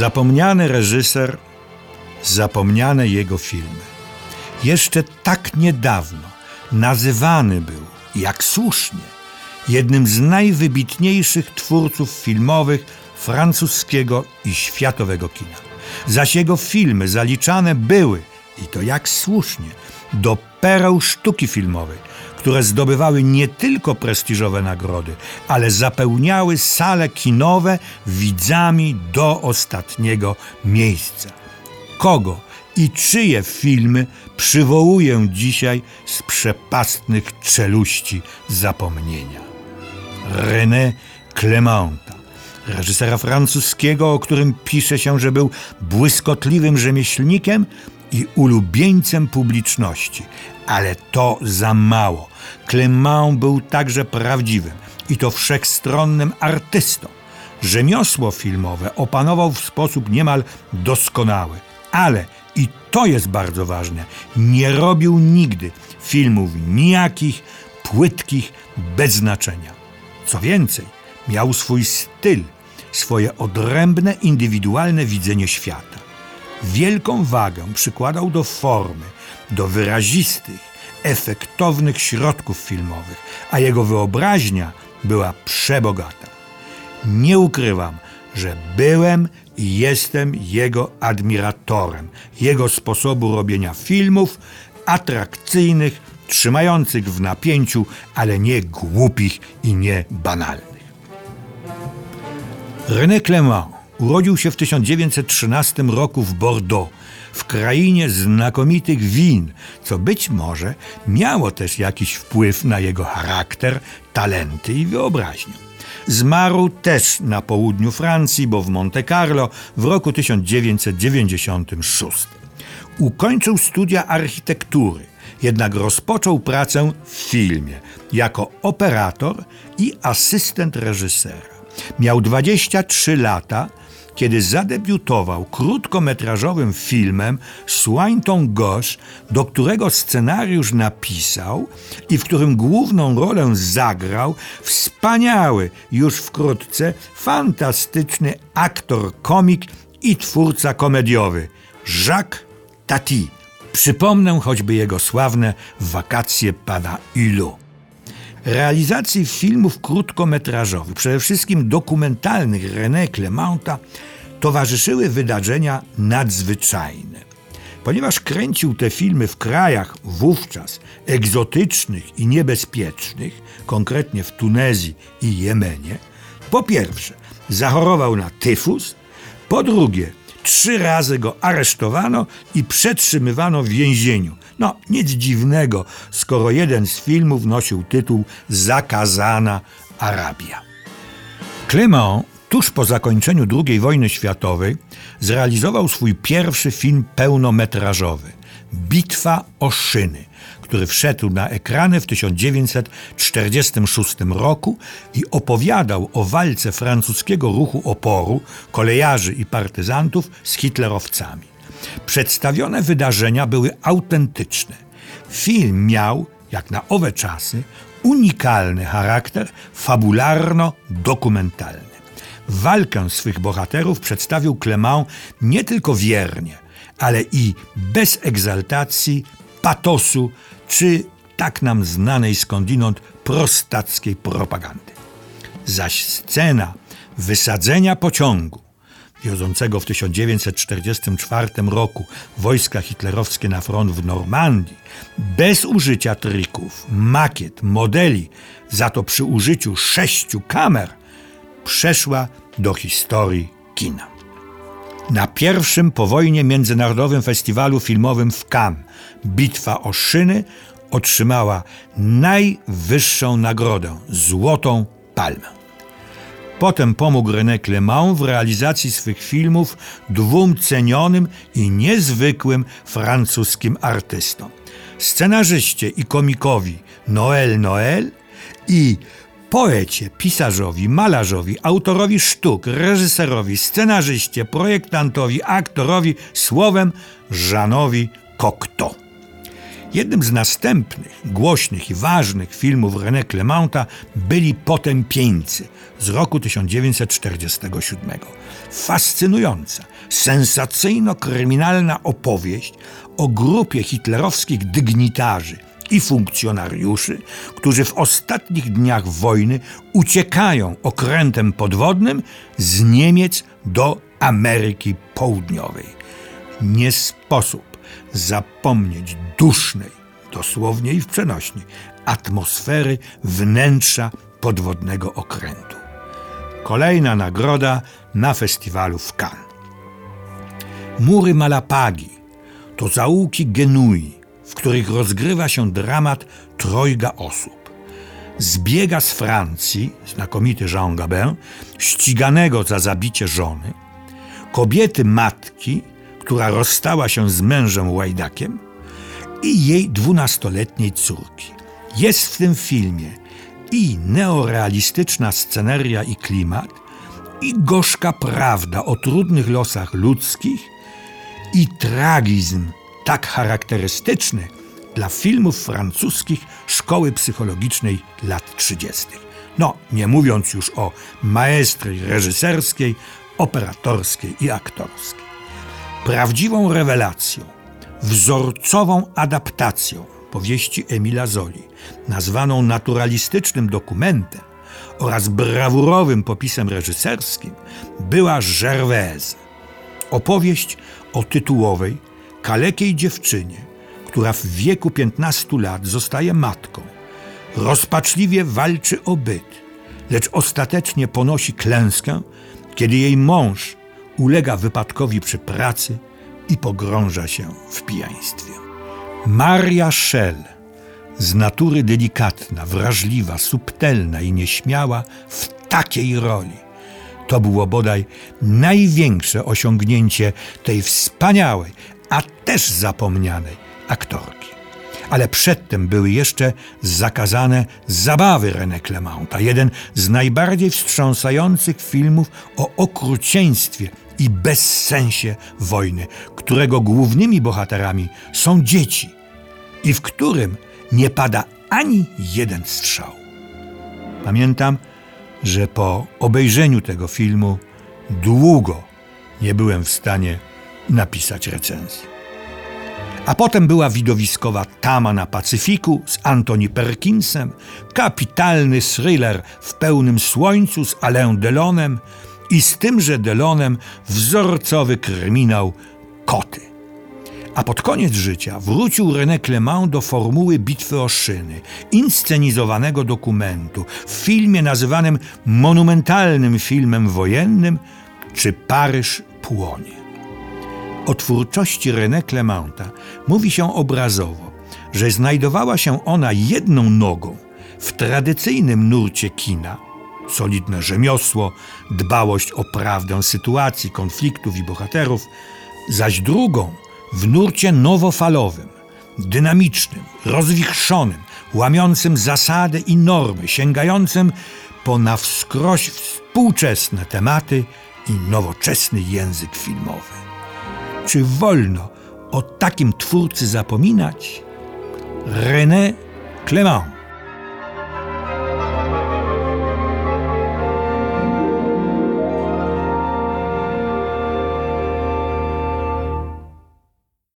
Zapomniany reżyser, zapomniane jego filmy. Jeszcze tak niedawno nazywany był, jak słusznie, jednym z najwybitniejszych twórców filmowych francuskiego i światowego kina. Zaś jego filmy zaliczane były, i to jak słusznie, do pereł sztuki filmowej, które zdobywały nie tylko prestiżowe nagrody, ale zapełniały sale kinowe widzami do ostatniego miejsca. Kogo i czyje filmy przywołuję dzisiaj z przepastnych czeluści zapomnienia? René Clementa, reżysera francuskiego, o którym pisze się, że był błyskotliwym rzemieślnikiem i ulubieńcem publiczności. Ale to za mało. Clement był także prawdziwym i to wszechstronnym artystą. Rzemiosło filmowe opanował w sposób niemal doskonały, ale i to jest bardzo ważne, nie robił nigdy filmów nijakich, płytkich, bez znaczenia. Co więcej, miał swój styl, swoje odrębne, indywidualne widzenie świata. Wielką wagę przykładał do formy, do wyrazistych, efektownych środków filmowych, a jego wyobraźnia była przebogata. Nie ukrywam, że byłem i jestem jego admiratorem, jego sposobu robienia filmów atrakcyjnych, trzymających w napięciu, ale nie głupich i nie banalnych. René Clément urodził się w 1913 roku w Bordeaux, w krainie znakomitych win, co być może miało też jakiś wpływ na jego charakter, talenty i wyobraźnię. Zmarł też na południu Francji, bo w Monte Carlo w roku 1996. Ukończył studia architektury, jednak rozpoczął pracę w filmie jako operator i asystent reżysera. Miał 23 lata, kiedy zadebiutował krótkometrażowym filmem Swainton Gauche, do którego scenariusz napisał i w którym główną rolę zagrał wspaniały już wkrótce fantastyczny aktor komik i twórca komediowy Jacques Tati. Przypomnę choćby jego sławne wakacje pana Hulot. Realizacji filmów krótkometrażowych, przede wszystkim dokumentalnych René Clementa, towarzyszyły wydarzenia nadzwyczajne. Ponieważ kręcił te filmy w krajach wówczas egzotycznych i niebezpiecznych, konkretnie w Tunezji i Jemenie, po pierwsze zachorował na tyfus, po drugie trzy razy go aresztowano i przetrzymywano w więzieniu. No, nic dziwnego, skoro jeden z filmów nosił tytuł Zakazana Arabia. Clement tuż po zakończeniu II wojny światowej zrealizował swój pierwszy film pełnometrażowy Bitwa o szyny, który wszedł na ekrany w 1946 roku i opowiadał o walce francuskiego ruchu oporu, kolejarzy i partyzantów z hitlerowcami. Przedstawione wydarzenia były autentyczne. Film miał, jak na owe czasy, unikalny charakter fabularno-dokumentalny. Walkę swych bohaterów przedstawił Clement nie tylko wiernie, ale i bez egzaltacji, patosu czy tak nam znanej skądinąd prostackiej propagandy. Zaś scena wysadzenia pociągu wiodącego w 1944 roku wojska hitlerowskie na front w Normandii, bez użycia trików, makiet, modeli, za to przy użyciu sześciu kamer, przeszła do historii kina. Na pierwszym po wojnie międzynarodowym festiwalu filmowym w Cannes Bitwa o szyny otrzymała najwyższą nagrodę Złotą Palmę. Potem pomógł René Clément w realizacji swych filmów dwóm cenionym i niezwykłym francuskim artystom. Scenarzyście i komikowi Noël Noël i poecie, pisarzowi, malarzowi, autorowi sztuk, reżyserowi, scenarzyście, projektantowi, aktorowi, słowem Żanowi Cocteau. Jednym z następnych, głośnych i ważnych filmów René Clementa byli Potępieńcy z roku 1947. Fascynująca, sensacyjno-kryminalna opowieść o grupie hitlerowskich dygnitarzy i funkcjonariuszy, którzy w ostatnich dniach wojny uciekają okrętem podwodnym z Niemiec do Ameryki Południowej. Nie sposób zapomnieć dusznej, dosłownie i w przenośni, atmosfery wnętrza podwodnego okrętu. Kolejna nagroda na festiwalu w Cannes. Mury Malapagi to zaułki Genui, w których rozgrywa się dramat trojga osób. Zbiega z Francji znakomity Jean Gabin, ściganego za zabicie żony, kobiety matki, która rozstała się z mężem łajdakiem i jej dwunastoletniej córki. Jest w tym filmie i neorealistyczna sceneria i klimat, i gorzka prawda o trudnych losach ludzkich, i tragizm tak charakterystyczny dla filmów francuskich szkoły psychologicznej lat 30. No, nie mówiąc już o maestrii reżyserskiej, operatorskiej i aktorskiej. Prawdziwą rewelacją, wzorcową adaptacją powieści Emila Zoli, nazwaną naturalistycznym dokumentem oraz brawurowym popisem reżyserskim, była Gervaise. Opowieść o tytułowej, kalekiej dziewczynie, która w wieku 15 lat zostaje matką. Rozpaczliwie walczy o byt, lecz ostatecznie ponosi klęskę, kiedy jej mąż ulega wypadkowi przy pracy i pogrąża się w pijaństwie. Maria Schell, z natury delikatna, wrażliwa, subtelna i nieśmiała, w takiej roli – to było bodaj największe osiągnięcie tej wspaniałej, a też zapomnianej aktorki. Ale przedtem były jeszcze zakazane zabawy René Clementa, jeden z najbardziej wstrząsających filmów o okrucieństwie i bezsensie wojny, którego głównymi bohaterami są dzieci i w którym nie pada ani jeden strzał. Pamiętam, że po obejrzeniu tego filmu długo nie byłem w stanie napisać recenzji. A potem była widowiskowa Tama na Pacyfiku z Anthony Perkinsem, kapitalny thriller w pełnym słońcu z Alain Delonem i z tymże Delonem wzorcowy kryminał Koty. A pod koniec życia wrócił René Clément do formuły Bitwy o Szyny, inscenizowanego dokumentu, w filmie nazywanym monumentalnym filmem wojennym, czy Paryż płonie. O twórczości René Clementa mówi się obrazowo, że znajdowała się ona jedną nogą w tradycyjnym nurcie kina, solidne rzemiosło, dbałość o prawdę sytuacji, konfliktów i bohaterów, zaś drugą w nurcie nowofalowym, dynamicznym, rozwichrzonym, łamiącym zasady i normy, sięgającym po na wskroś współczesne tematy i nowoczesny język filmowy. Czy wolno o takim twórcy zapominać? René Clément